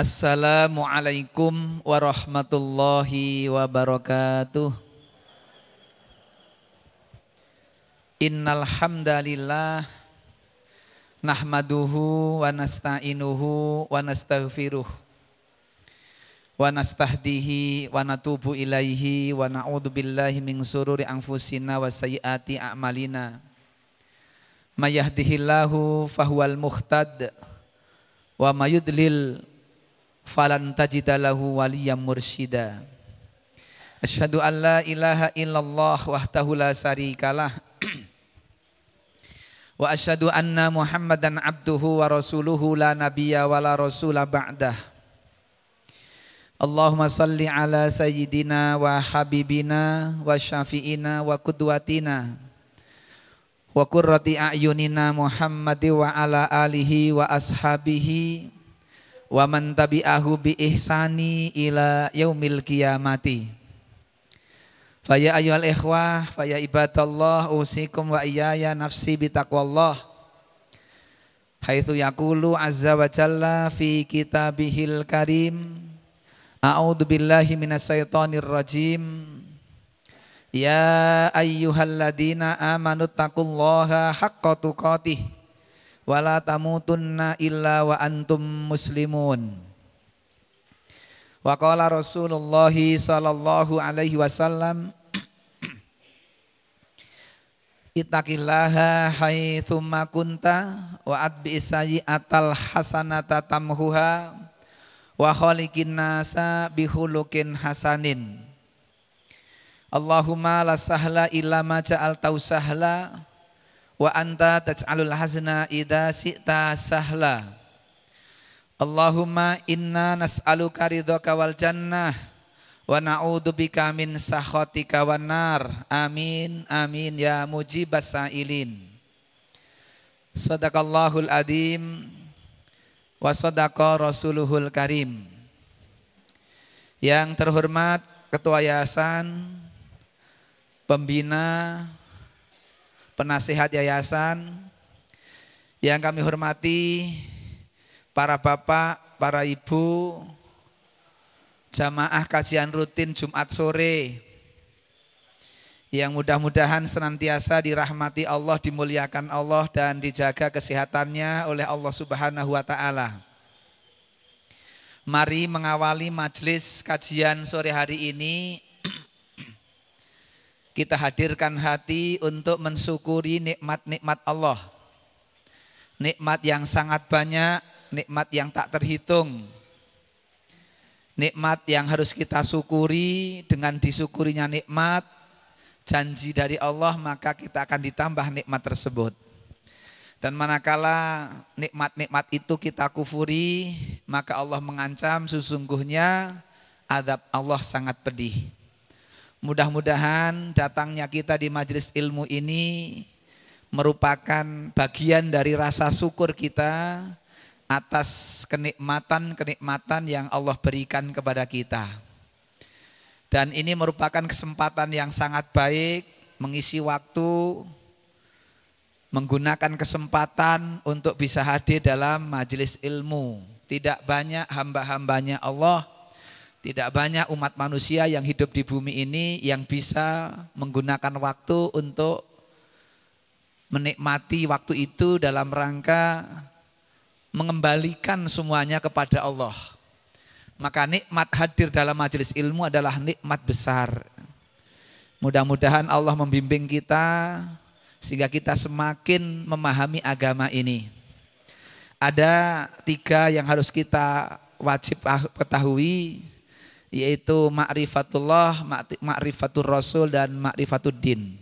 Assalamualaikum warahmatullahi wabarakatuh. Innal hamdalillah nahmaduhu wa nasta'inuhu wa nastaghfiruh wa nastahdihi wa natubu ilaihi wa na'udzu billahi min sururi anfusina wa sayyiati a'malina. May yahdihillahu fahuwal muhtad wa may yudlil falan tajida waliyam mursyida. Asyhadu an la ilaha illallah wahdahu la syarikalah Wa asyhadu anna Muhammadan abduhu wa rasuluhu la nabiyya wa la rasula ba'dah. Allahumma salli ala sayyidina wa habibina wa syafi'ina wa kudwatina wa qurrati a'yunina Muhammad wa ala alihi wa ashabihi wa man tabi'ahu bi ihsani ila yaumil qiyamati. Faya ayyuhal ikhwah, faya ibadallah, usikum wa iyaya nafsi bitaqwallah. Haitsu yaqulu azza wa jalla fi kitabihil karim. A'udzu billahi minasyaitonir rajim. Ya ayyuhalladzina amanu taqullaha haqqa tuqatih wa la tamutunna illa wa antum muslimun. Wa qala Rasulullah sallallahu alaihi wasallam Ittaqillaha haitsumma kunta wa adbi sayyi'atal hasanata tamhuha wa khaliqin nasa bihulukin hasanin Allahumma la sahla illa ma ja'altau sahla wa anta taj'alul hazna idza syi'ta sahla Allahumma inna nas'aluka ridhaka wal jannah wa na'udzubika min sakhatika wan nar. Amin amin ya mujibas sailin. Sadaqallahul adim wa sadaqa rasuluhul karim. Yang terhormat Ketua Yayasan, Pembina, Penasihat Yayasan, yang kami hormati para bapak, para ibu, jamaah kajian rutin Jumat sore, yang mudah-mudahan senantiasa dirahmati Allah, dimuliakan Allah dan dijaga kesehatannya oleh Allah Subhanahu wa taala. Mari mengawali majelis kajian sore hari ini kita hadirkan hati untuk mensyukuri nikmat-nikmat Allah. Nikmat yang sangat banyak nikmat yang tak terhitung. Nikmat yang harus kita syukuri dengan disyukurinya nikmat janji dari Allah maka kita akan ditambah nikmat tersebut. Dan manakala nikmat-nikmat itu kita kufuri, maka Allah mengancam sesungguhnya adab Allah sangat pedih. Mudah-mudahan datangnya kita di majelis ilmu ini merupakan bagian dari rasa syukur kita atas kenikmatan-kenikmatan yang Allah berikan kepada kita. Dan ini merupakan kesempatan yang sangat baik mengisi waktu, menggunakan kesempatan untuk bisa hadir dalam majelis ilmu. Tidak banyak hamba-hambanya Allah, tidak banyak umat manusia yang hidup di bumi ini yang bisa menggunakan waktu untuk menikmati waktu itu dalam rangka mengembalikan semuanya kepada Allah. Maka nikmat hadir dalam majelis ilmu adalah nikmat besar. Mudah-mudahan Allah membimbing kita sehingga kita semakin memahami agama ini. Ada tiga yang harus kita wajib ketahui yaitu ma'rifatullah, ma'rifatul rasul dan ma'rifatul din.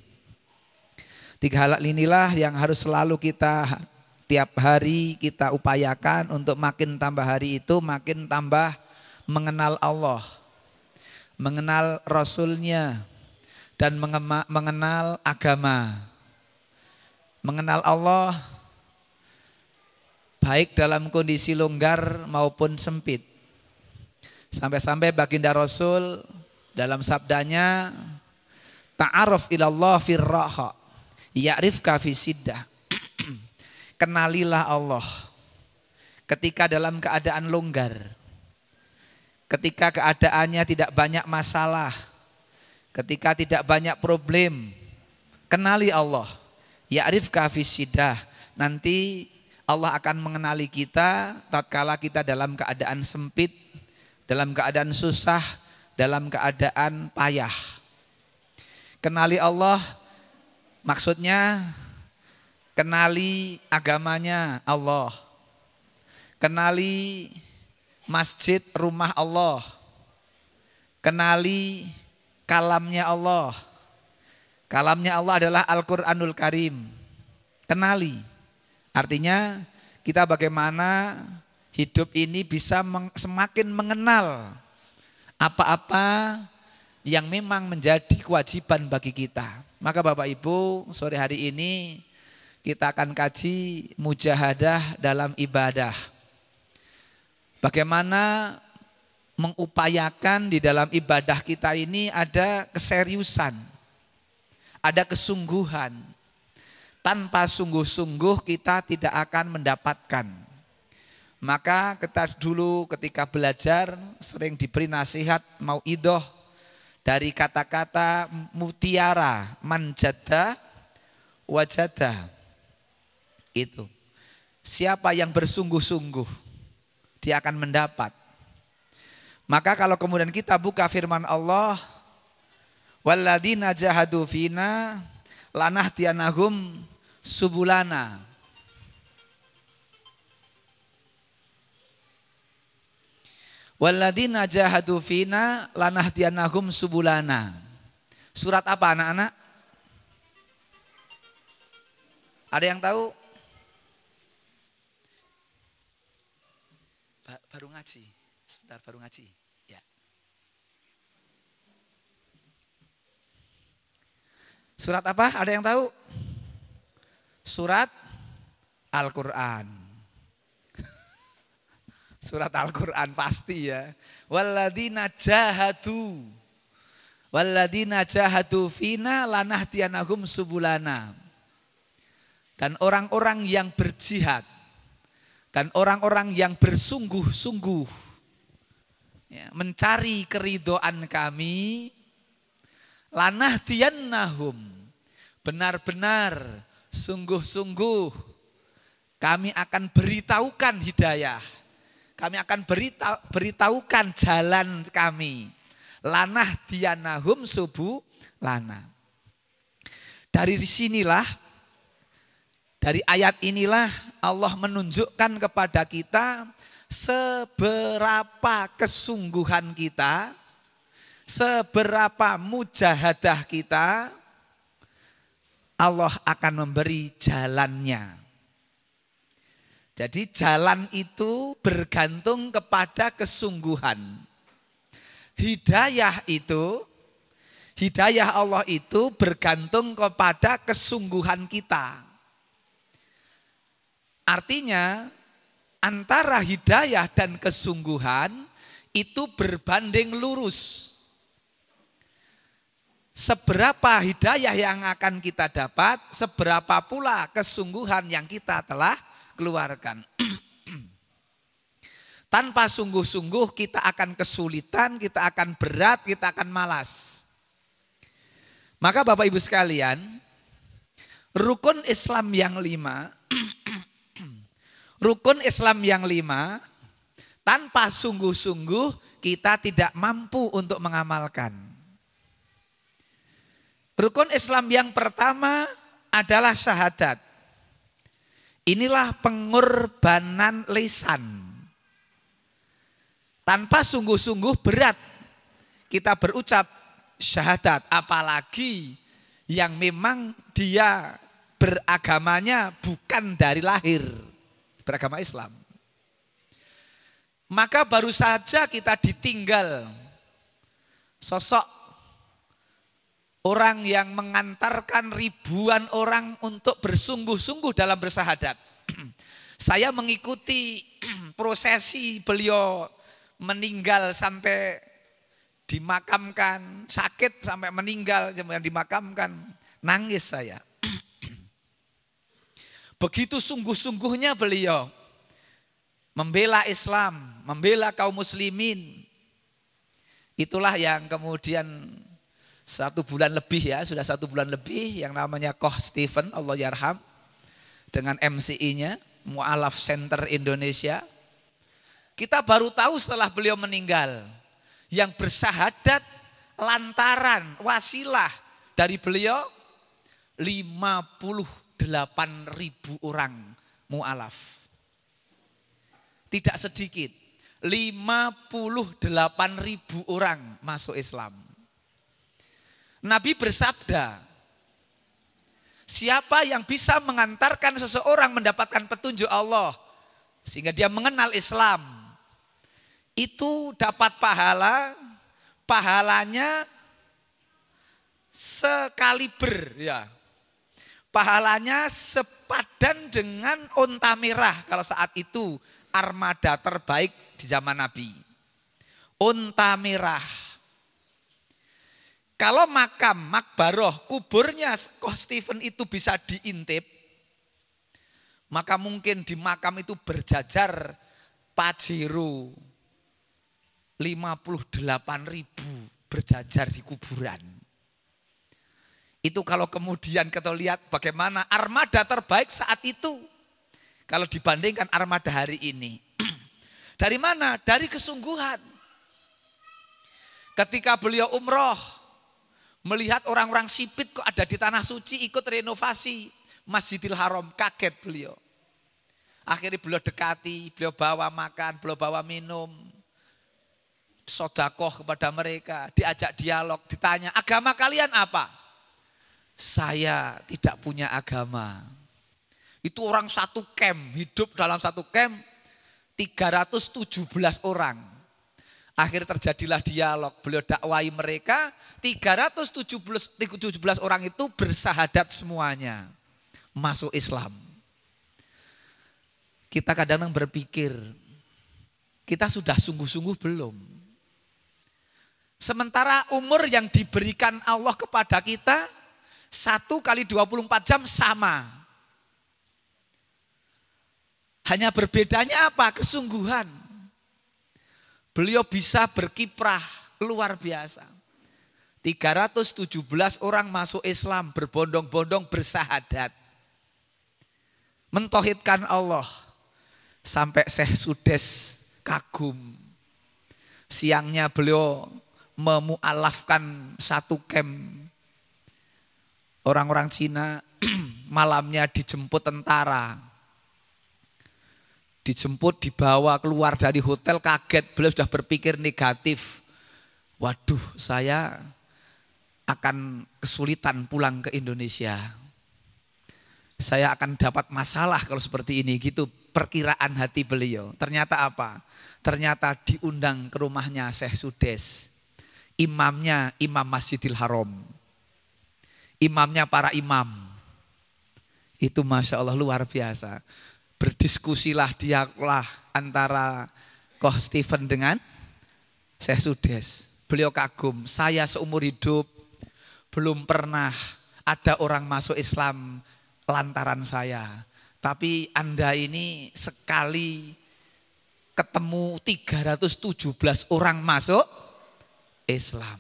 Tiga hal inilah yang harus selalu kita tiap hari kita upayakan untuk makin tambah hari itu makin tambah mengenal Allah, mengenal Rasulnya, dan mengenal agama. Mengenal Allah baik dalam kondisi longgar maupun sempit. Sampai-sampai baginda Rasul dalam sabdanya ta'aruf ilallah firraha ya'rifka fi siddah kenalilah Allah ketika dalam keadaan longgar. ketika keadaannya tidak banyak masalah, ketika tidak banyak problem, kenali Allah. Ya'rif kafisidah. Nanti Allah akan mengenali kita tatkala kita dalam keadaan sempit, dalam keadaan susah, dalam keadaan payah. Kenali Allah maksudnya kenali agamanya Allah. Kenali masjid rumah Allah. Kenali kalamnya Allah. Kalamnya Allah adalah Al-Qur'anul Karim. Kenali. Artinya kita bagaimana hidup ini bisa semakin mengenal apa-apa yang memang menjadi kewajiban bagi kita. Maka Bapak Ibu, sore hari ini kita akan kaji mujahadah dalam ibadah. Bagaimana mengupayakan di dalam ibadah kita ini ada keseriusan, ada kesungguhan. Tanpa sungguh-sungguh kita tidak akan mendapatkan. Maka kita dulu ketika belajar sering diberi nasihat mau idoh dari kata-kata mutiara manjada wajada. Itu. Siapa yang bersungguh-sungguh dia akan mendapat. Maka kalau kemudian kita buka firman Allah walladzina jahadu fina lanah tianahum subulana. Walladina jahadu fina lanahdiyanahum subulana. Surat apa anak-anak? Ada yang tahu? Baru ngaji. Sebentar baru ngaji. Ya. Surat apa? Ada yang tahu? Surat Al-Quran. Surat Al-Quran pasti ya. Walladina jahadu. Walladina jahadu fina lanahtianahum subulana. Dan orang-orang yang berjihad. Dan orang-orang yang bersungguh-sungguh. Ya, mencari keridoan kami. Lanahtianahum. Benar-benar sungguh-sungguh kami akan beritahukan hidayah kami akan berita, beritahukan jalan kami. Lanah dianahum subuh lana. Dari sinilah, dari ayat inilah Allah menunjukkan kepada kita seberapa kesungguhan kita, seberapa mujahadah kita, Allah akan memberi jalannya. Jadi jalan itu bergantung kepada kesungguhan. Hidayah itu, hidayah Allah itu bergantung kepada kesungguhan kita. Artinya antara hidayah dan kesungguhan itu berbanding lurus. Seberapa hidayah yang akan kita dapat, seberapa pula kesungguhan yang kita telah keluarkan. Tanpa sungguh-sungguh kita akan kesulitan, kita akan berat, kita akan malas. Maka Bapak Ibu sekalian, rukun Islam yang lima, rukun Islam yang lima, tanpa sungguh-sungguh kita tidak mampu untuk mengamalkan. Rukun Islam yang pertama adalah syahadat. Inilah pengorbanan lisan. Tanpa sungguh-sungguh berat kita berucap syahadat. Apalagi yang memang dia beragamanya bukan dari lahir. Beragama Islam. Maka baru saja kita ditinggal sosok Orang yang mengantarkan ribuan orang untuk bersungguh-sungguh dalam bersahadat. Saya mengikuti prosesi beliau meninggal sampai dimakamkan, sakit sampai meninggal, kemudian dimakamkan, nangis saya. Begitu sungguh-sungguhnya beliau membela Islam, membela kaum muslimin, Itulah yang kemudian satu bulan lebih ya, sudah satu bulan lebih yang namanya Koh Stephen, Allah yarham, dengan MCI-nya, Mu'alaf Center Indonesia. Kita baru tahu setelah beliau meninggal, yang bersahadat lantaran wasilah dari beliau 58 ribu orang mu'alaf. Tidak sedikit, 58 ribu orang masuk Islam. Nabi bersabda, siapa yang bisa mengantarkan seseorang mendapatkan petunjuk Allah sehingga dia mengenal Islam, itu dapat pahala, pahalanya sekaliber ya. Pahalanya sepadan dengan onta merah kalau saat itu armada terbaik di zaman Nabi. Unta merah. Kalau makam Makbaroh, kuburnya Koh Stephen itu bisa diintip, maka mungkin di makam itu berjajar Pajero 58 ribu berjajar di kuburan. Itu kalau kemudian kita lihat bagaimana armada terbaik saat itu. Kalau dibandingkan armada hari ini. Dari mana? Dari kesungguhan. Ketika beliau umroh, melihat orang-orang sipit kok ada di tanah suci ikut renovasi Masjidil Haram, kaget beliau. Akhirnya beliau dekati, beliau bawa makan, beliau bawa minum. Sodakoh kepada mereka, diajak dialog, ditanya, agama kalian apa? Saya tidak punya agama. Itu orang satu camp, hidup dalam satu camp 317 orang. Akhir terjadilah dialog, beliau dakwai mereka, 317 orang itu bersahadat semuanya. Masuk Islam. Kita kadang-kadang berpikir, kita sudah sungguh-sungguh belum. Sementara umur yang diberikan Allah kepada kita, satu kali 24 jam sama. Hanya berbedanya apa? Kesungguhan. Beliau bisa berkiprah luar biasa. 317 orang masuk Islam berbondong-bondong bersahadat. Mentohidkan Allah. Sampai Syekh Sudes kagum. Siangnya beliau memualafkan satu camp. Orang-orang Cina malamnya dijemput tentara dijemput, dibawa keluar dari hotel kaget, beliau sudah berpikir negatif. Waduh, saya akan kesulitan pulang ke Indonesia. Saya akan dapat masalah kalau seperti ini gitu perkiraan hati beliau. Ternyata apa? Ternyata diundang ke rumahnya Syekh Sudes. Imamnya Imam Masjidil Haram. Imamnya para imam. Itu Masya Allah luar biasa berdiskusilah dialoglah antara Koh Stephen dengan Syekh Sudes. Beliau kagum, saya seumur hidup belum pernah ada orang masuk Islam lantaran saya. Tapi Anda ini sekali ketemu 317 orang masuk Islam.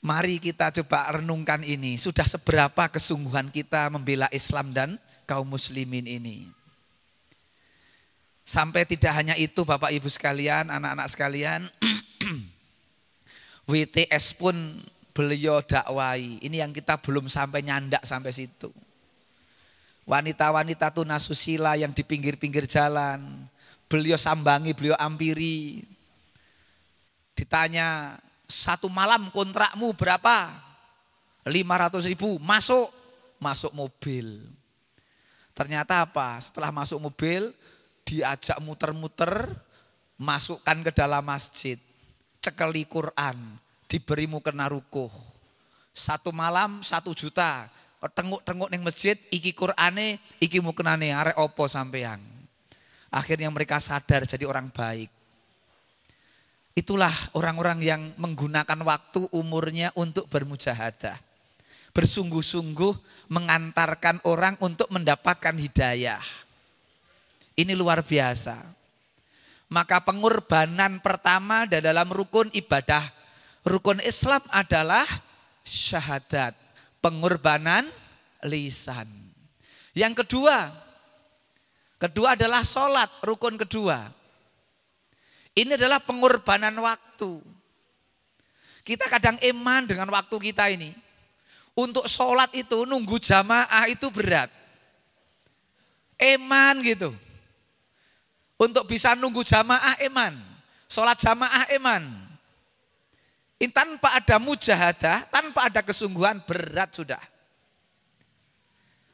Mari kita coba renungkan ini. Sudah seberapa kesungguhan kita membela Islam dan kaum muslimin ini. Sampai tidak hanya itu Bapak Ibu sekalian, anak-anak sekalian, WTS pun beliau dakwai. Ini yang kita belum sampai nyandak sampai situ. Wanita-wanita tunasusila yang di pinggir-pinggir jalan, beliau sambangi, beliau ampiri. Ditanya, satu malam kontrakmu berapa? 500 ribu, masuk, masuk mobil. Ternyata apa? Setelah masuk mobil, diajak muter-muter, masukkan ke dalam masjid. Cekeli Quran, diberi mukena rukuh. Satu malam satu juta. Tenguk-tenguk ning masjid, iki Qurane, iki mukenane, arek opo sampean. Akhirnya mereka sadar jadi orang baik. Itulah orang-orang yang menggunakan waktu umurnya untuk bermujahadah bersungguh-sungguh mengantarkan orang untuk mendapatkan hidayah. Ini luar biasa. Maka pengorbanan pertama dalam rukun ibadah rukun Islam adalah syahadat, pengorbanan lisan. Yang kedua, kedua adalah sholat, rukun kedua. Ini adalah pengorbanan waktu. Kita kadang iman dengan waktu kita ini. Untuk sholat itu nunggu jamaah itu berat. Eman gitu. Untuk bisa nunggu jamaah eman. Sholat jamaah eman. In, tanpa ada mujahadah, tanpa ada kesungguhan berat sudah.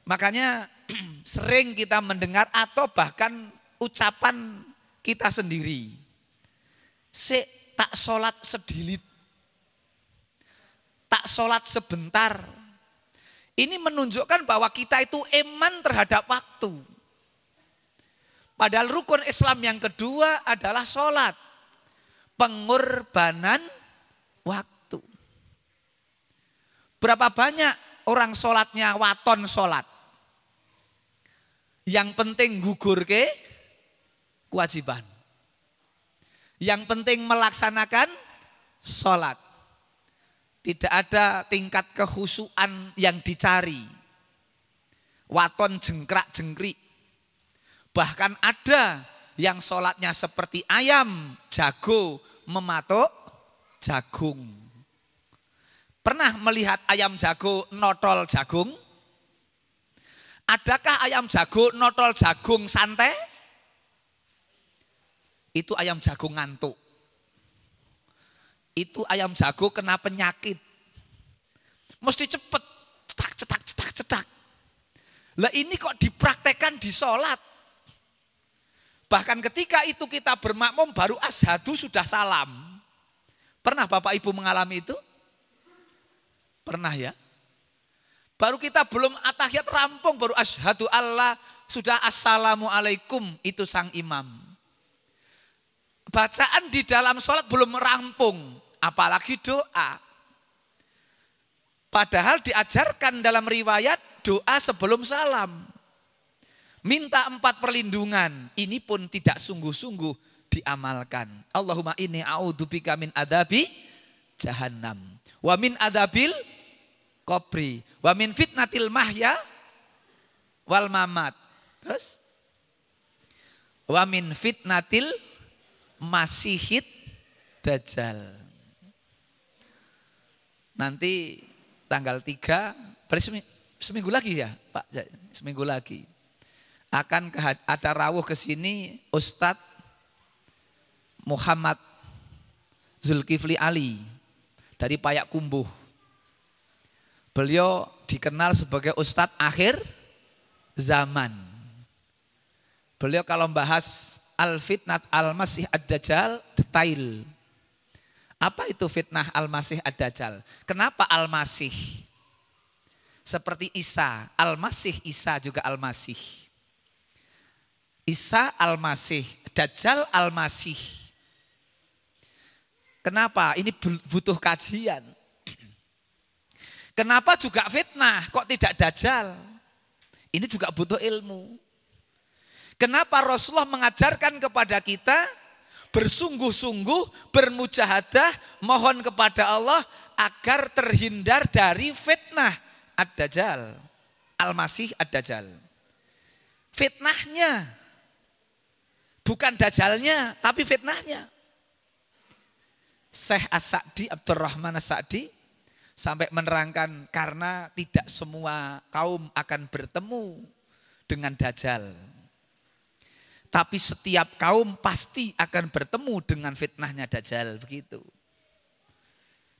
Makanya sering kita mendengar atau bahkan ucapan kita sendiri. Se tak sholat sedilit. Tak sholat sebentar. Ini menunjukkan bahwa kita itu eman terhadap waktu. Padahal rukun Islam yang kedua adalah sholat. Pengorbanan waktu. Berapa banyak orang sholatnya waton sholat. Yang penting gugur ke kewajiban. Yang penting melaksanakan sholat. Tidak ada tingkat kehusuan yang dicari. Waton jengkrak jengkrik Bahkan ada yang sholatnya seperti ayam, jago, mematok jagung. Pernah melihat ayam jago notol jagung? Adakah ayam jago notol jagung santai? Itu ayam jago ngantuk. Itu ayam jago kena penyakit. Mesti cepet, cetak, cetak, cetak, cetak. Lah ini kok dipraktekkan di sholat. Bahkan ketika itu kita bermakmum baru ashadu sudah salam. Pernah Bapak Ibu mengalami itu? Pernah ya? Baru kita belum atahiyat rampung baru ashadu Allah sudah assalamualaikum itu sang imam. Bacaan di dalam sholat belum rampung apalagi doa. Padahal diajarkan dalam riwayat doa sebelum salam. Minta empat perlindungan. Ini pun tidak sungguh-sungguh diamalkan. Allahumma inni a'udzubika min adabi jahannam. Wa min adabil kopri. Wa min fitnatil mahya wal mamat. Terus? Wa min fitnatil masihid dajjal. Nanti tanggal 3, seminggu lagi ya Pak, seminggu lagi akan ada rawuh ke sini Ustadz Muhammad Zulkifli Ali dari Payak Kumbuh. Beliau dikenal sebagai Ustadz akhir zaman. Beliau kalau membahas Al-Fitnat Al-Masih Ad-Dajjal detail. Apa itu fitnah Al-Masih Ad-Dajjal? Kenapa Al-Masih? Seperti Isa, Al-Masih Isa juga Al-Masih. Isa Al-Masih, Dajjal Al-Masih. Kenapa? Ini butuh kajian. Kenapa juga fitnah? Kok tidak Dajjal? Ini juga butuh ilmu. Kenapa Rasulullah mengajarkan kepada kita bersungguh-sungguh, bermujahadah, mohon kepada Allah agar terhindar dari fitnah Ad-Dajjal. Al-Masih Ad-Dajjal. Fitnahnya Bukan dajalnya, tapi fitnahnya. Syekh As-Sa'di, Abdurrahman As-Sa'di, sampai menerangkan karena tidak semua kaum akan bertemu dengan dajjal. Tapi setiap kaum pasti akan bertemu dengan fitnahnya dajjal, begitu.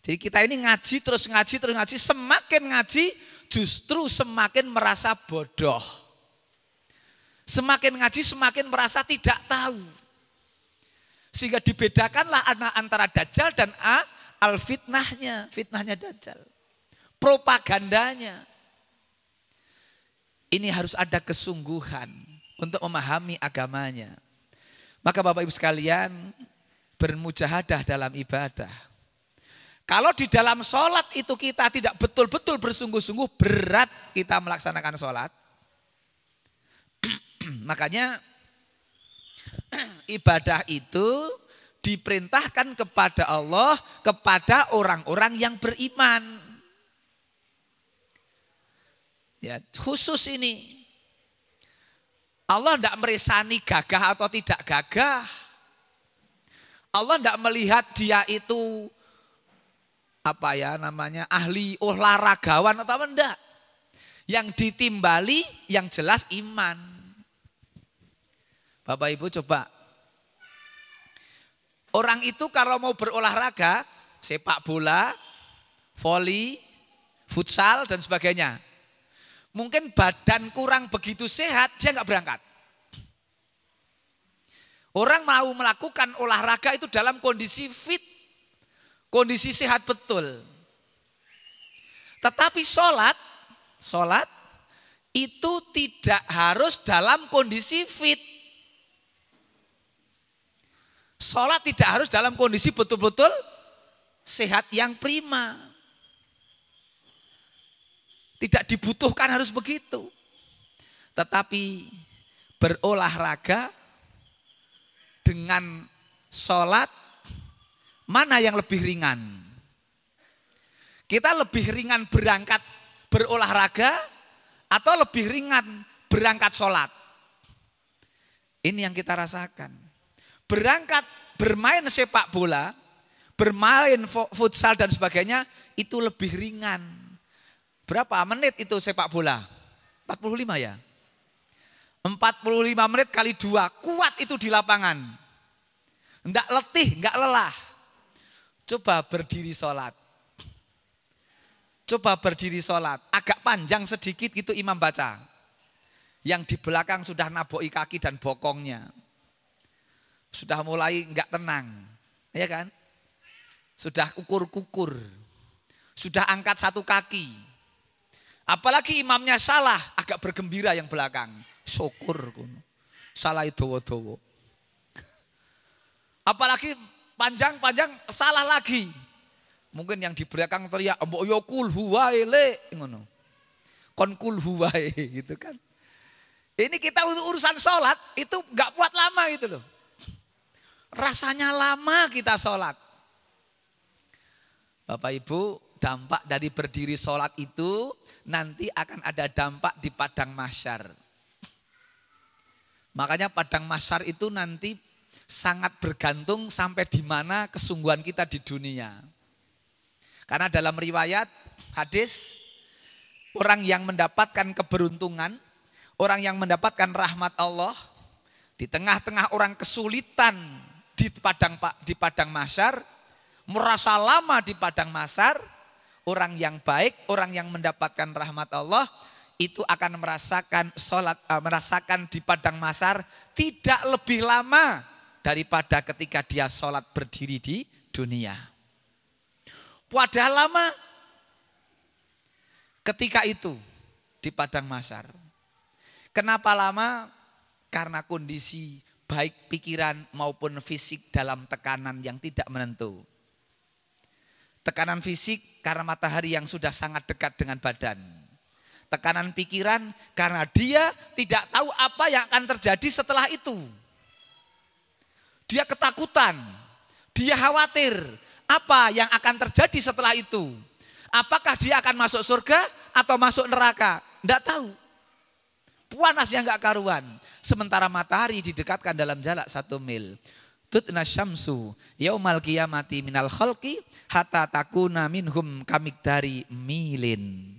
Jadi kita ini ngaji terus ngaji terus ngaji, semakin ngaji justru semakin merasa bodoh. Semakin ngaji semakin merasa tidak tahu. Sehingga dibedakanlah anak antara dajjal dan A, al fitnahnya, fitnahnya dajjal. Propagandanya. Ini harus ada kesungguhan untuk memahami agamanya. Maka Bapak Ibu sekalian, bermujahadah dalam ibadah. Kalau di dalam sholat itu kita tidak betul-betul bersungguh-sungguh berat kita melaksanakan sholat. Makanya ibadah itu diperintahkan kepada Allah, kepada orang-orang yang beriman. Ya, khusus ini. Allah tidak meresani gagah atau tidak gagah. Allah tidak melihat dia itu apa ya namanya ahli olahragawan atau enggak. Yang ditimbali yang jelas iman. Bapak Ibu coba. Orang itu kalau mau berolahraga, sepak bola, voli, futsal dan sebagainya. Mungkin badan kurang begitu sehat, dia nggak berangkat. Orang mau melakukan olahraga itu dalam kondisi fit, kondisi sehat betul. Tetapi sholat, sholat itu tidak harus dalam kondisi fit. Sholat tidak harus dalam kondisi betul-betul sehat yang prima. Tidak dibutuhkan harus begitu. Tetapi berolahraga dengan sholat mana yang lebih ringan? Kita lebih ringan berangkat berolahraga atau lebih ringan berangkat sholat? Ini yang kita rasakan. Berangkat bermain sepak bola, bermain futsal dan sebagainya itu lebih ringan Berapa menit itu sepak bola? 45 ya? 45 menit kali dua, kuat itu di lapangan. Enggak letih, enggak lelah. Coba berdiri sholat. Coba berdiri sholat, agak panjang sedikit gitu imam baca. Yang di belakang sudah naboi kaki dan bokongnya. Sudah mulai enggak tenang, ya kan? Sudah ukur-kukur. Sudah angkat satu kaki. Apalagi imamnya salah, agak bergembira yang belakang. Syukur kuno. Salah itu dowo Apalagi panjang-panjang salah lagi. Mungkin yang di belakang teriak, mbok yo kul huwae le ngono. Kon kul gitu kan. Ini kita untuk urusan sholat itu nggak buat lama gitu loh. Rasanya lama kita sholat. Bapak Ibu, dampak dari berdiri sholat itu nanti akan ada dampak di padang masyar. Makanya padang masyar itu nanti sangat bergantung sampai di mana kesungguhan kita di dunia. Karena dalam riwayat hadis orang yang mendapatkan keberuntungan, orang yang mendapatkan rahmat Allah di tengah-tengah orang kesulitan di padang di padang masyar, merasa lama di padang masyar, orang yang baik, orang yang mendapatkan rahmat Allah itu akan merasakan sholat, uh, merasakan di padang masar tidak lebih lama daripada ketika dia sholat berdiri di dunia. Padahal lama ketika itu di padang masar. Kenapa lama? Karena kondisi baik pikiran maupun fisik dalam tekanan yang tidak menentu. Tekanan fisik karena matahari yang sudah sangat dekat dengan badan. Tekanan pikiran karena dia tidak tahu apa yang akan terjadi setelah itu. Dia ketakutan, dia khawatir apa yang akan terjadi setelah itu. Apakah dia akan masuk surga atau masuk neraka? Tidak tahu. Panas yang gak karuan. Sementara matahari didekatkan dalam jarak satu mil tutna syamsu yaumal qiyamati minal khalqi hatta takuna minhum dari milin.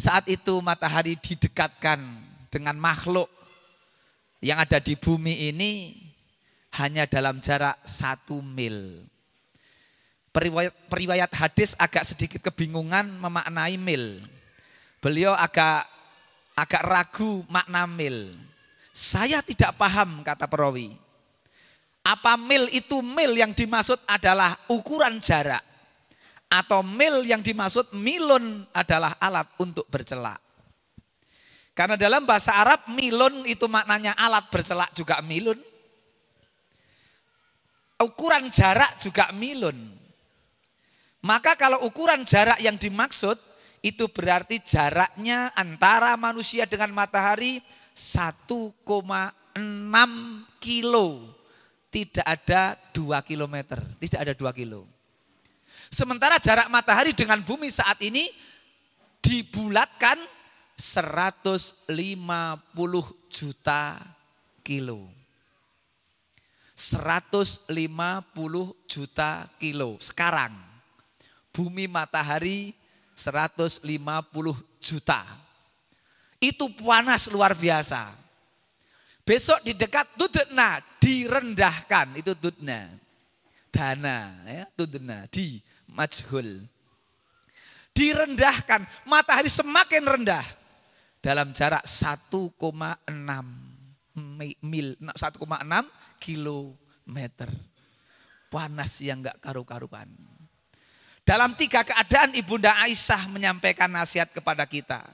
Saat itu matahari didekatkan dengan makhluk yang ada di bumi ini hanya dalam jarak satu mil. Periwayat, periwayat hadis agak sedikit kebingungan memaknai mil. Beliau agak agak ragu makna mil. Saya tidak paham kata perawi. Apa mil itu mil yang dimaksud adalah ukuran jarak. Atau mil yang dimaksud milun adalah alat untuk bercelak. Karena dalam bahasa Arab milun itu maknanya alat bercelak juga milun. Ukuran jarak juga milun. Maka kalau ukuran jarak yang dimaksud itu berarti jaraknya antara manusia dengan matahari 1,6 kilo. Tidak ada 2 kilometer, tidak ada 2 kilo. Sementara jarak matahari dengan bumi saat ini dibulatkan 150 juta kilo. 150 juta kilo sekarang. Bumi matahari 150 juta. Itu panas luar biasa. Besok di dekat Tudna direndahkan itu Tudna. Dana ya Tudna di majhul. Direndahkan, matahari semakin rendah. Dalam jarak 1,6 mil, 1,6 kilometer. Panas yang gak karu-karuan. Dalam tiga keadaan Ibunda Aisyah menyampaikan nasihat kepada kita.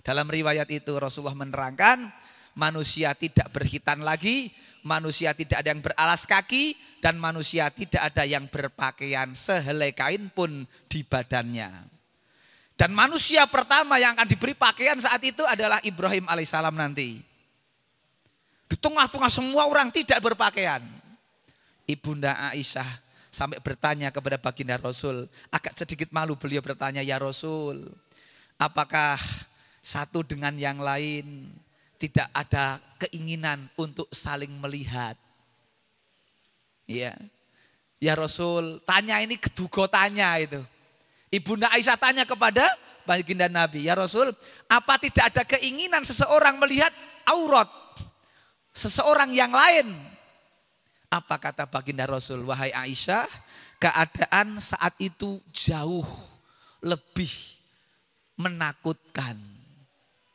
Dalam riwayat itu Rasulullah menerangkan manusia tidak berhitan lagi, manusia tidak ada yang beralas kaki, dan manusia tidak ada yang berpakaian sehelai kain pun di badannya. Dan manusia pertama yang akan diberi pakaian saat itu adalah Ibrahim alaihissalam nanti. Di tengah-tengah semua orang tidak berpakaian. Ibunda Aisyah sampai bertanya kepada baginda Rasul. Agak sedikit malu beliau bertanya, ya Rasul, apakah satu dengan yang lain tidak ada keinginan untuk saling melihat. Ya. Ya Rasul, tanya ini kedugo tanya itu. Ibunda Aisyah tanya kepada baginda Nabi, "Ya Rasul, apa tidak ada keinginan seseorang melihat aurat seseorang yang lain?" Apa kata baginda Rasul, "Wahai Aisyah, keadaan saat itu jauh lebih menakutkan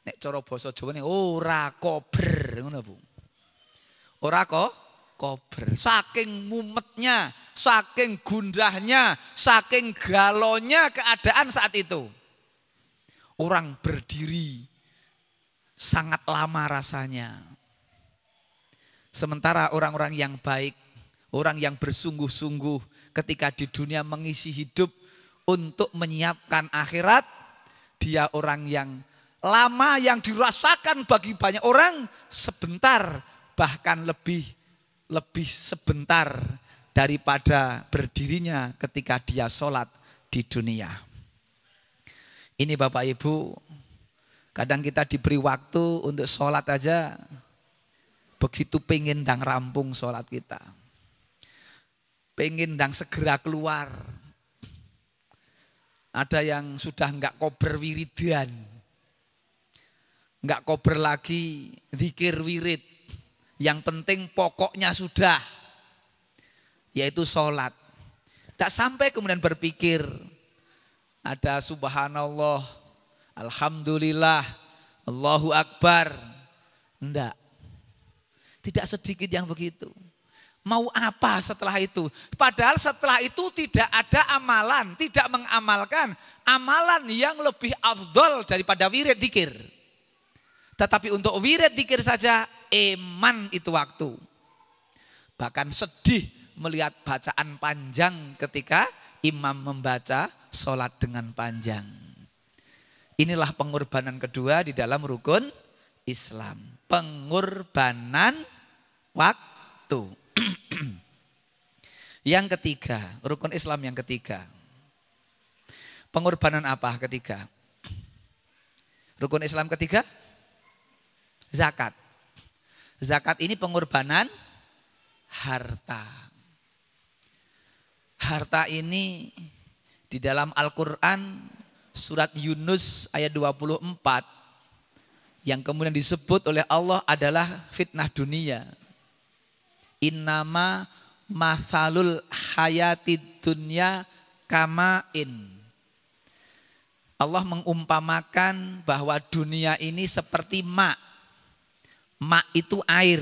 Nek cara basa Jawane ora kober ngono Bu. Ora kok kober. Saking mumetnya, saking gundahnya, saking galonya keadaan saat itu. Orang berdiri sangat lama rasanya. Sementara orang-orang yang baik, orang yang bersungguh-sungguh ketika di dunia mengisi hidup untuk menyiapkan akhirat, dia orang yang lama yang dirasakan bagi banyak orang sebentar bahkan lebih lebih sebentar daripada berdirinya ketika dia sholat di dunia. Ini Bapak Ibu, kadang kita diberi waktu untuk sholat aja, begitu pengen dan rampung sholat kita. Pengen dan segera keluar. Ada yang sudah enggak kober wiridan Enggak kober lagi zikir wirid. Yang penting pokoknya sudah. Yaitu sholat. Tidak sampai kemudian berpikir. Ada subhanallah. Alhamdulillah. Allahu Akbar. Enggak. Tidak sedikit yang begitu. Mau apa setelah itu? Padahal setelah itu tidak ada amalan, tidak mengamalkan amalan yang lebih afdol daripada wirid dikir. Tetapi untuk wirid dikir saja eman itu waktu. Bahkan sedih melihat bacaan panjang ketika imam membaca sholat dengan panjang. Inilah pengorbanan kedua di dalam rukun Islam. Pengorbanan waktu. yang ketiga, rukun Islam yang ketiga. Pengorbanan apa ketiga? Rukun Islam ketiga? Zakat. Zakat ini pengorbanan harta. Harta ini di dalam Al-Quran surat Yunus ayat 24 yang kemudian disebut oleh Allah adalah fitnah dunia. Innama mathalul hayati dunya kamain. Allah mengumpamakan bahwa dunia ini seperti mak Mak itu air.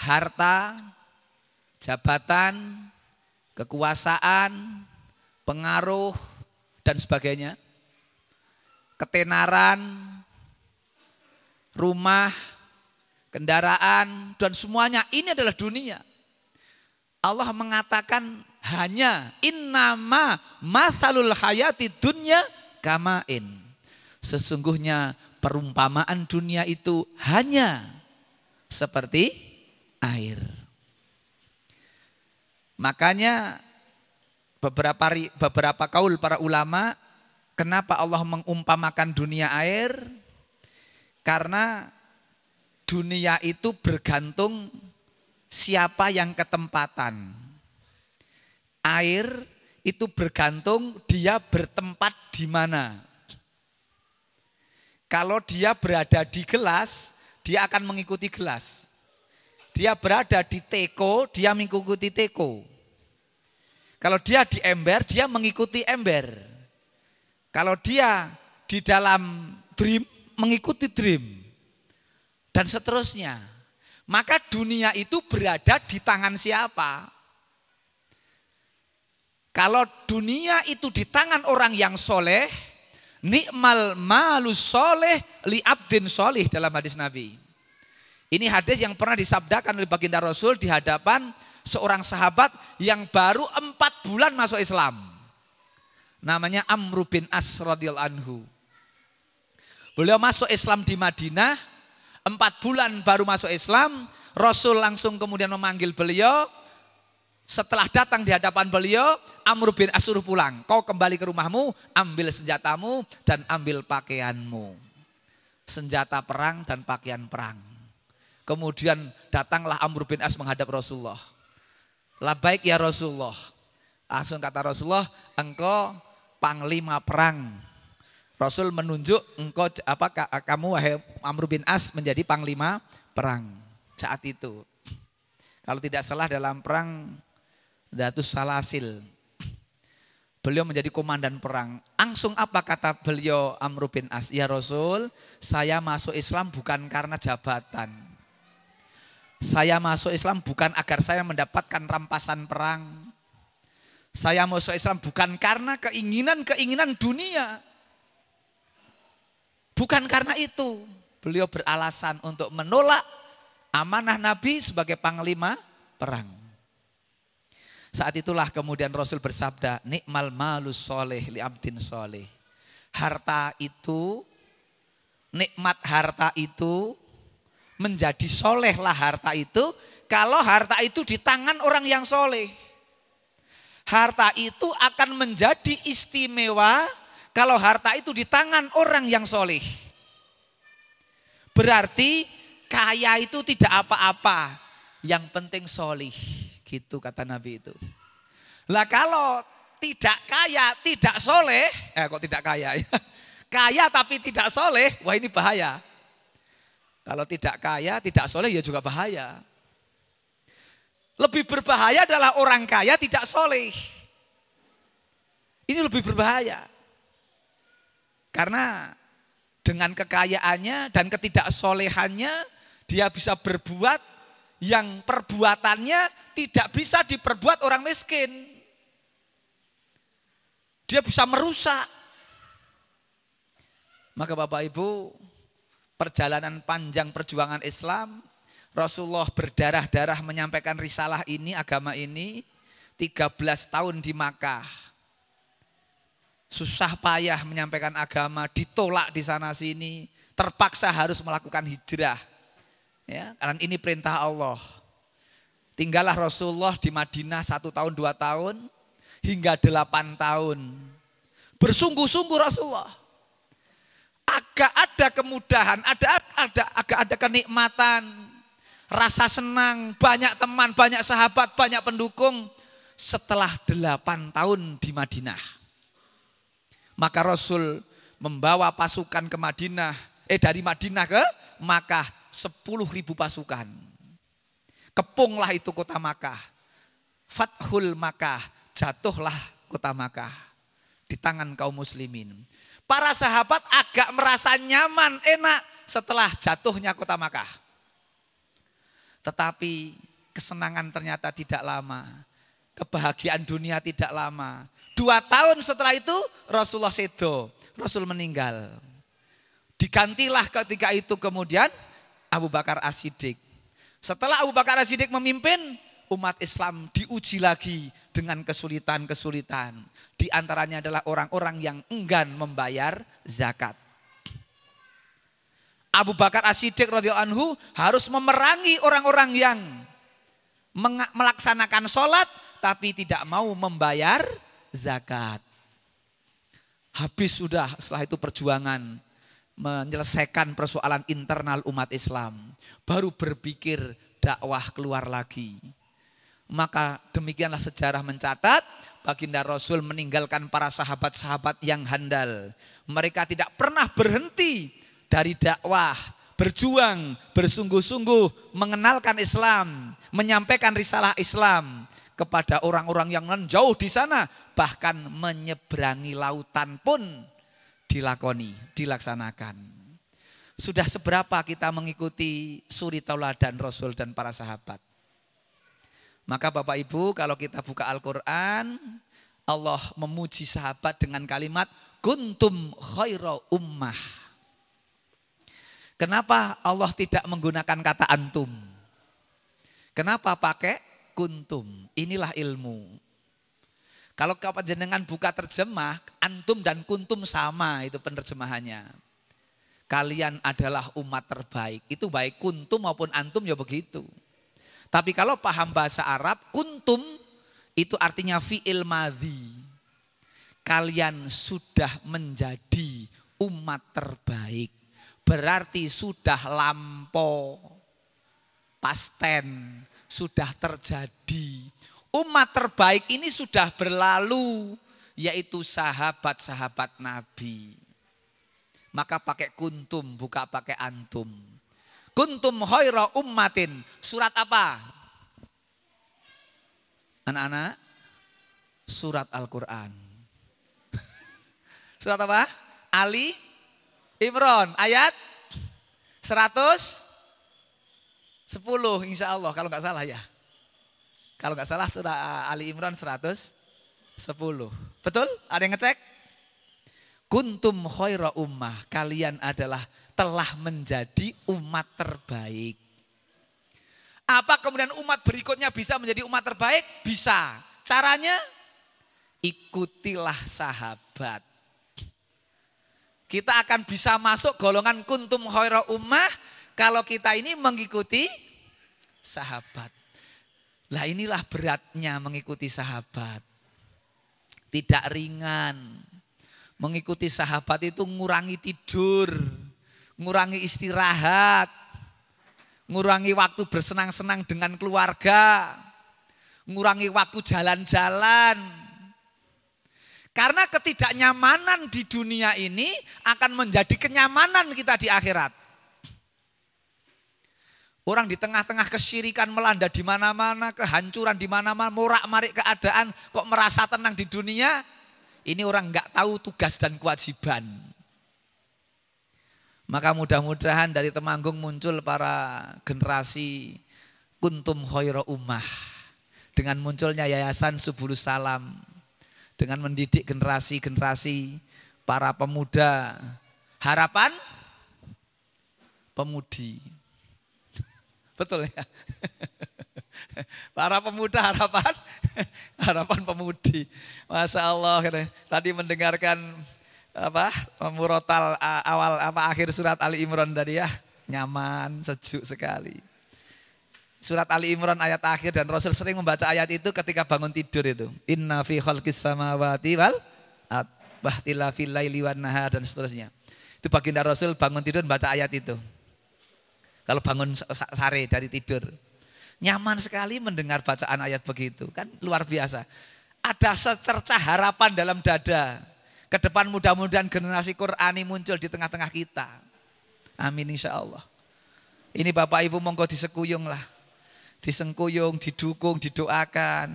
Harta, jabatan, kekuasaan, pengaruh, dan sebagainya. Ketenaran, rumah, kendaraan, dan semuanya ini adalah dunia. Allah mengatakan hanya innama masalul hayati dunya kamain. Sesungguhnya perumpamaan dunia itu hanya seperti air. Makanya beberapa beberapa kaul para ulama kenapa Allah mengumpamakan dunia air? Karena dunia itu bergantung siapa yang ketempatan. Air itu bergantung dia bertempat di mana. Kalau dia berada di gelas, dia akan mengikuti gelas. Dia berada di teko, dia mengikuti teko. Kalau dia di ember, dia mengikuti ember. Kalau dia di dalam dream, mengikuti dream. Dan seterusnya. Maka dunia itu berada di tangan siapa? Kalau dunia itu di tangan orang yang soleh, Nikmal malus soleh li abdin solih dalam hadis Nabi. Ini hadis yang pernah disabdakan oleh baginda Rasul di hadapan seorang sahabat yang baru empat bulan masuk Islam. Namanya Amr bin As radhiyallahu anhu. Beliau masuk Islam di Madinah, empat bulan baru masuk Islam, Rasul langsung kemudian memanggil beliau, setelah datang di hadapan beliau, Amr bin As suruh pulang. Kau kembali ke rumahmu, ambil senjatamu dan ambil pakaianmu. Senjata perang dan pakaian perang. Kemudian datanglah Amr bin As menghadap Rasulullah. Lah baik ya Rasulullah. Langsung kata Rasulullah, engkau panglima perang. Rasul menunjuk engkau apa kamu wahai Amr bin As menjadi panglima perang saat itu. Kalau tidak salah dalam perang Datus Salasil. Beliau menjadi komandan perang. Langsung apa kata beliau Amr bin As? Ya Rasul, saya masuk Islam bukan karena jabatan. Saya masuk Islam bukan agar saya mendapatkan rampasan perang. Saya masuk Islam bukan karena keinginan-keinginan dunia. Bukan karena itu. Beliau beralasan untuk menolak amanah Nabi sebagai panglima perang. Saat itulah kemudian Rasul bersabda, nikmal malus soleh li abdin soleh. Harta itu, nikmat harta itu menjadi soleh lah harta itu kalau harta itu di tangan orang yang soleh. Harta itu akan menjadi istimewa kalau harta itu di tangan orang yang soleh. Berarti kaya itu tidak apa-apa, yang penting soleh. Gitu kata Nabi itu. Lah kalau tidak kaya, tidak soleh, eh kok tidak kaya ya. Kaya tapi tidak soleh, wah ini bahaya. Kalau tidak kaya, tidak soleh ya juga bahaya. Lebih berbahaya adalah orang kaya tidak soleh. Ini lebih berbahaya. Karena dengan kekayaannya dan ketidaksolehannya, dia bisa berbuat yang perbuatannya tidak bisa diperbuat orang miskin. Dia bisa merusak. Maka Bapak Ibu, perjalanan panjang perjuangan Islam, Rasulullah berdarah-darah menyampaikan risalah ini, agama ini, 13 tahun di Makkah. Susah payah menyampaikan agama, ditolak di sana sini, terpaksa harus melakukan hijrah Ya, karena ini perintah Allah. Tinggallah Rasulullah di Madinah satu tahun, dua tahun, hingga delapan tahun. Bersungguh-sungguh Rasulullah. Agak ada kemudahan, ada, ada, agak ada kenikmatan, rasa senang, banyak teman, banyak sahabat, banyak pendukung. Setelah delapan tahun di Madinah. Maka Rasul membawa pasukan ke Madinah, eh dari Madinah ke Makkah sepuluh ribu pasukan. Kepunglah itu kota Makkah. Fathul Makkah, jatuhlah kota Makkah di tangan kaum muslimin. Para sahabat agak merasa nyaman, enak setelah jatuhnya kota Makkah. Tetapi kesenangan ternyata tidak lama. Kebahagiaan dunia tidak lama. Dua tahun setelah itu Rasulullah sedo. Rasul meninggal. Digantilah ketika itu kemudian Abu Bakar As-Siddiq. Setelah Abu Bakar As-Siddiq memimpin, umat Islam diuji lagi dengan kesulitan-kesulitan. Di antaranya adalah orang-orang yang enggan membayar zakat. Abu Bakar As-Siddiq radhiyallahu anhu harus memerangi orang-orang yang melaksanakan sholat tapi tidak mau membayar zakat. Habis sudah setelah itu perjuangan menyelesaikan persoalan internal umat Islam. Baru berpikir dakwah keluar lagi. Maka demikianlah sejarah mencatat baginda Rasul meninggalkan para sahabat-sahabat yang handal. Mereka tidak pernah berhenti dari dakwah, berjuang, bersungguh-sungguh mengenalkan Islam, menyampaikan risalah Islam kepada orang-orang yang jauh di sana, bahkan menyeberangi lautan pun dilakoni, dilaksanakan. Sudah seberapa kita mengikuti suri tauladan Rasul dan para sahabat? Maka Bapak Ibu kalau kita buka Al-Quran, Allah memuji sahabat dengan kalimat kuntum khaira ummah. Kenapa Allah tidak menggunakan kata antum? Kenapa pakai kuntum? Inilah ilmu. Kalau jenengan buka terjemah, antum dan kuntum sama itu penerjemahannya. Kalian adalah umat terbaik. Itu baik kuntum maupun antum ya begitu. Tapi kalau paham bahasa Arab, kuntum itu artinya fi'il madhi. Kalian sudah menjadi umat terbaik. Berarti sudah lampau, pasten, sudah terjadi. Umat terbaik ini sudah berlalu, yaitu sahabat-sahabat Nabi. Maka pakai kuntum, buka pakai antum. Kuntum hoiro ummatin. Surat apa? Anak-anak, surat Al-Quran. Surat apa? Ali Imron ayat 110 insya Allah kalau nggak salah ya. Kalau nggak salah surah Ali Imran 110. Betul? Ada yang ngecek? Kuntum khaira ummah. Kalian adalah telah menjadi umat terbaik. Apa kemudian umat berikutnya bisa menjadi umat terbaik? Bisa. Caranya ikutilah sahabat. Kita akan bisa masuk golongan kuntum khaira ummah kalau kita ini mengikuti sahabat. Lah inilah beratnya mengikuti sahabat. Tidak ringan. Mengikuti sahabat itu ngurangi tidur ngurangi istirahat, ngurangi waktu bersenang-senang dengan keluarga, ngurangi waktu jalan-jalan. Karena ketidaknyamanan di dunia ini akan menjadi kenyamanan kita di akhirat. Orang di tengah-tengah kesyirikan melanda di mana-mana, kehancuran di mana-mana, morak-marik keadaan, kok merasa tenang di dunia? Ini orang nggak tahu tugas dan kewajiban. Maka mudah-mudahan dari Temanggung muncul para generasi kuntum khaira ummah. Dengan munculnya yayasan Subulus Salam. Dengan mendidik generasi-generasi para pemuda harapan pemudi. Betul ya? Para pemuda harapan harapan pemudi. Masya Allah. Tadi mendengarkan apa murotal awal apa akhir surat Ali Imran tadi ya nyaman sejuk sekali surat Ali Imran ayat akhir dan Rasul sering membaca ayat itu ketika bangun tidur itu inna fi khalqis samawati wal bahtila fil laili nahar dan seterusnya itu baginda Rasul bangun tidur membaca ayat itu kalau bangun sare dari tidur nyaman sekali mendengar bacaan ayat begitu kan luar biasa ada secercah harapan dalam dada ke depan mudah-mudahan generasi Qurani muncul di tengah-tengah kita. Amin insya Allah. Ini Bapak Ibu monggo disekuyung lah. Disengkuyung, didukung, didoakan.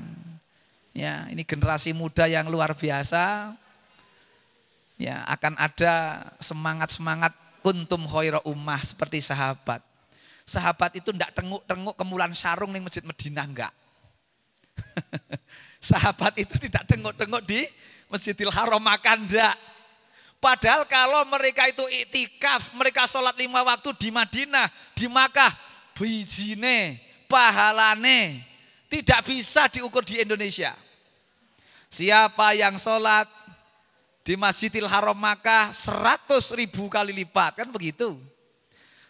Ya, ini generasi muda yang luar biasa. Ya, akan ada semangat-semangat kuntum khaira ummah seperti sahabat. Sahabat itu ndak tenguk-tenguk kemulan sarung di Masjid Medina enggak. sahabat itu tidak tenguk-tenguk di Masjidil Haram makan enggak. Padahal kalau mereka itu iktikaf, mereka sholat lima waktu di Madinah, di Makkah, bijine, pahalane, tidak bisa diukur di Indonesia. Siapa yang sholat di Masjidil Haram Makkah seratus ribu kali lipat, kan begitu.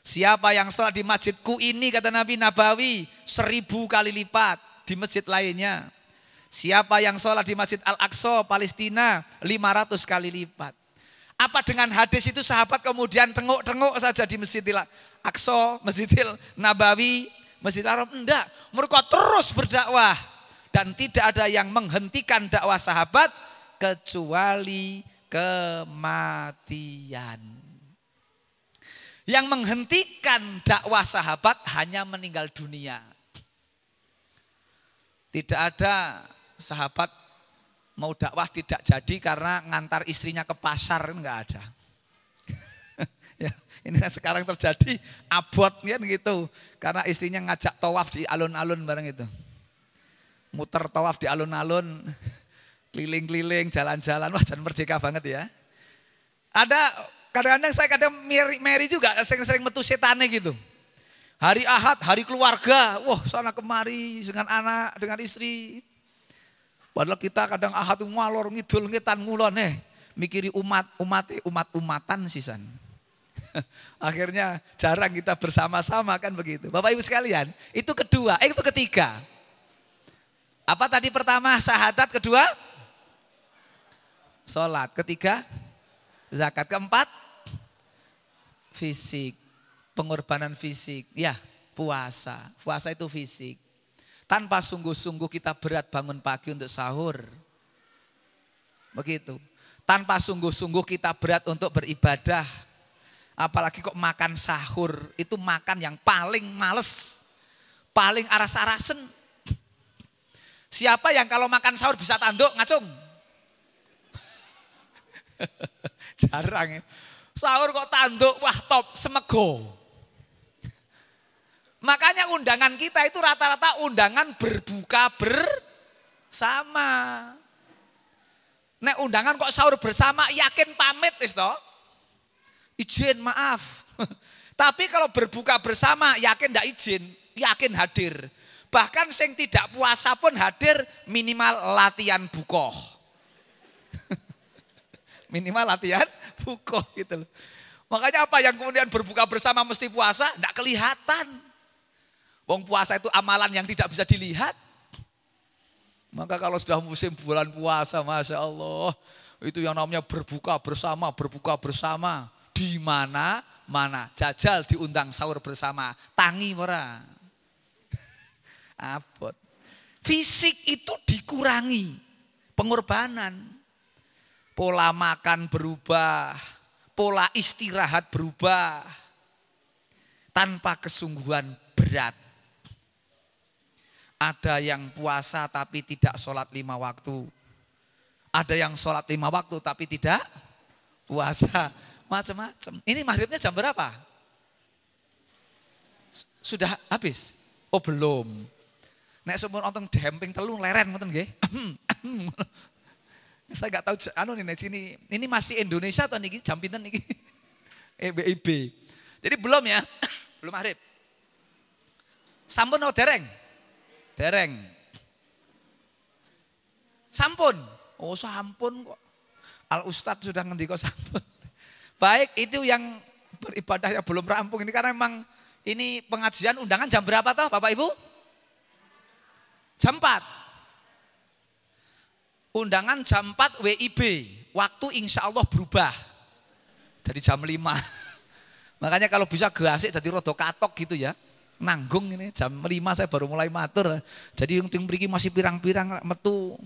Siapa yang sholat di masjidku ini kata Nabi Nabawi seribu kali lipat di masjid lainnya. Siapa yang sholat di Masjid Al-Aqsa Palestina 500 kali lipat. Apa dengan hadis itu sahabat kemudian tengok-tengok saja di Masjidil Aqsa, Masjidil Nabawi, Masjidil Haram? Enggak, mereka terus berdakwah. Dan tidak ada yang menghentikan dakwah sahabat kecuali kematian. Yang menghentikan dakwah sahabat hanya meninggal dunia. Tidak ada sahabat mau dakwah tidak jadi karena ngantar istrinya ke pasar enggak ada. ya, ini sekarang terjadi abot kan gitu. Karena istrinya ngajak tawaf di alun-alun bareng itu. Muter tawaf di alun-alun, keliling-keliling, jalan-jalan. Wah, dan merdeka banget ya. Ada Kadang-kadang saya kadang Mary juga sering-sering metu setane gitu. Hari Ahad, hari keluarga, wah sana kemari dengan anak, dengan istri. Padahal kita kadang Ahad ngalor ngidul ngitan ngulon eh. Mikiri umat, umat, umat umatan sisan. Akhirnya jarang kita bersama-sama kan begitu. Bapak Ibu sekalian, itu kedua, eh itu ketiga. Apa tadi pertama sahadat, kedua? Sholat, ketiga? Zakat, keempat? Fisik, pengorbanan fisik. Ya, puasa. Puasa itu fisik. Tanpa sungguh-sungguh kita berat bangun pagi untuk sahur. Begitu. Tanpa sungguh-sungguh kita berat untuk beribadah. Apalagi kok makan sahur, itu makan yang paling males. Paling aras-arasen. Siapa yang kalau makan sahur bisa tanduk ngacung? Jarang ya. Sahur kok tanduk, wah top, semego. Makanya undangan kita itu rata-rata undangan berbuka bersama. Nek undangan kok sahur bersama, yakin pamit is toh? Izin maaf. Tapi kalau berbuka bersama, yakin tidak izin, yakin hadir. Bahkan sing tidak puasa pun hadir minimal latihan bukoh. minimal latihan bukoh gitu loh. Makanya apa yang kemudian berbuka bersama mesti puasa? Tidak kelihatan. Wong puasa itu amalan yang tidak bisa dilihat. Maka kalau sudah musim bulan puasa, Masya Allah. Itu yang namanya berbuka bersama, berbuka bersama. Di mana, mana. Jajal diundang sahur bersama. Tangi merah. Abot. Fisik itu dikurangi. Pengorbanan pola makan berubah, pola istirahat berubah, tanpa kesungguhan berat. Ada yang puasa tapi tidak sholat lima waktu. Ada yang sholat lima waktu tapi tidak puasa. Macam-macam. Ini maghribnya jam berapa? Sudah habis? Oh belum. Nek sumur nonton demping telung leren ngoten nggih. Saya nggak tahu anu nih sini. Ini masih Indonesia atau nih jam pinten nih? EBIB. Jadi belum ya, belum arif. Sampun atau dereng? Dereng. Sampun. Oh sampun kok. Al Ustadz sudah ngendi kok sampun. Baik, itu yang beribadah yang belum rampung ini karena memang ini pengajian undangan jam berapa toh Bapak Ibu? Jam 4. Undangan jam 4 WIB. Waktu insya Allah berubah. Dari jam 5. Makanya kalau bisa gasik dari rodo katok gitu ya. Nanggung ini jam 5 saya baru mulai matur. Jadi yang ting masih pirang-pirang metu.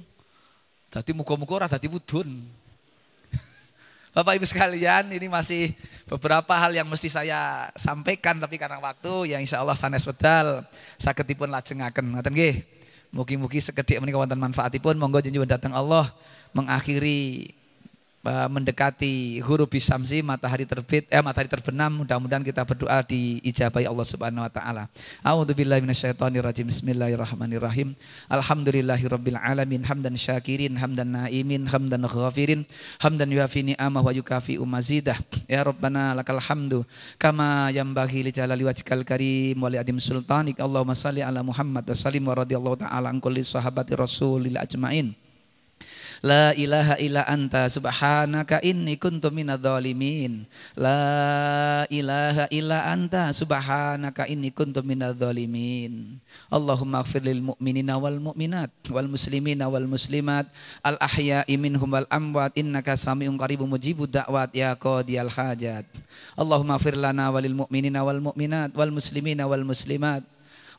Jadi muka-muka ora dadi wudun. Bapak Ibu sekalian, ini masih beberapa hal yang mesti saya sampaikan tapi karena waktu yang insya Allah sanes wedal sakitipun lajengaken. Ngoten nggih. Mugi-mugi sekedik menika wonten manfaatipun. Monggo jenengan datang Allah mengakhiri mendekati huruf bisamsi matahari terbit eh matahari terbenam mudah-mudahan kita berdoa diijabahi Allah Subhanahu wa taala. A'udzubillahi minasyaitonirrajim. Bismillahirrahmanirrahim. Alhamdulillahirabbil alamin hamdan syakirin hamdan naimin hamdan ghafirin hamdan yuafi ni'amah wa yukafi umazidah. Ya Rabbana lakal hamdu kama yambaghi li jalali wajhikal karim wa li adim sultanik. Allahumma salli ala Muhammad wa sallim wa radhiyallahu taala an kulli sahabati rasulil ajmain. La ilaha illa anta subhanaka inni kuntu minadh-dhalimin. La ilaha illa anta subhanaka inni kuntu minadh-dhalimin. Allahumma ighfir lil mu'minina wal mu'minat wal muslimina wal muslimat al ahya'i minhum wal amwat innaka sami'un qaribun mujibud da'wat ya qadiyal hajat. Allahumma ighfir lana walil mu'minina wal mu'minat wal muslimina wal muslimat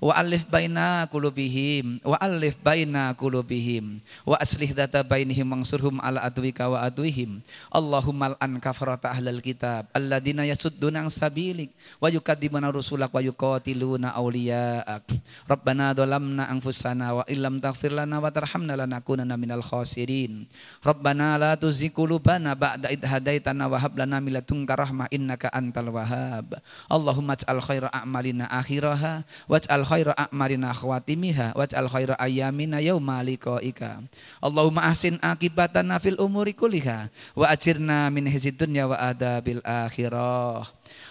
wa alif baina qulubihim wa alif baina qulubihim wa aslih data bainihim wangsurhum ala adwika wa adwihim. Allahumma al-an kafarata ahlal kitab alladina yasudduna ang sabilik wa yukadzibuna rusulak wa yuqatiluna awliya'ak. Rabbana dhalamna anfusana wa illam taghfir lana wa tarhamna lanakunanna minal khasirin. Rabbana la tuzigh qulubana ba'da id hadaitana wa hab lana min ladunka innaka antal wahhab. Allahumma ij'al khaira a'malina akhiraha waj'al khaira a'marina khawatimiha waj'al khaira ayyamina yauma liqaika. Allahumma ahsin akibatana fil umuri kulliha wa ajirna min hizid dunya wa adabil akhirah.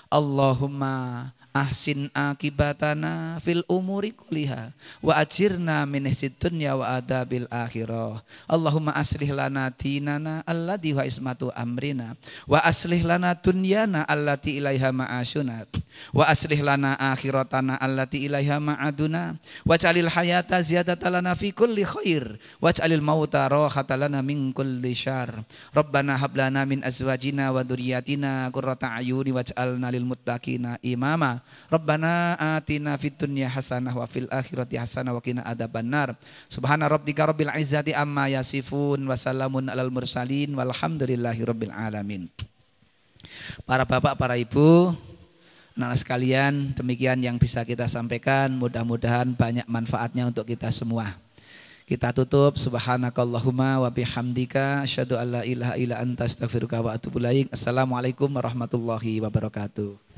Allahumma ahsin akibatana fil umuri kulliha wa ajirna min dunya wa adabil akhirah. Allahumma aslih lana dinana alladhi wa ismatu amrina wa aslih lana dunyana allati ilaiha ma'asyuna wa aslih lana akhiratana allati ilaiha ma'aduna waj'alil hayata ziyadatan lana fi kulli khair waj'alil mauta rahatan lana min kulli syarr. Rabbana hab min azwajina wa dhurriyyatina qurrata ayuni waj'alna lil muttaqina imama Rabbana atina fid dunya hasanah wa fil akhirati hasanah wa qina adzabannar. Subhana rabbika rabbil izzati amma yasifun wa salamun alal mursalin walhamdulillahi rabbil alamin. Para bapak, para ibu, anak sekalian, demikian yang bisa kita sampaikan. Mudah-mudahan banyak manfaatnya untuk kita semua. Kita tutup subhanakallahumma wa bihamdika asyhadu alla ilaha illa anta astaghfiruka wa atubu ilaik. Assalamualaikum warahmatullahi wabarakatuh.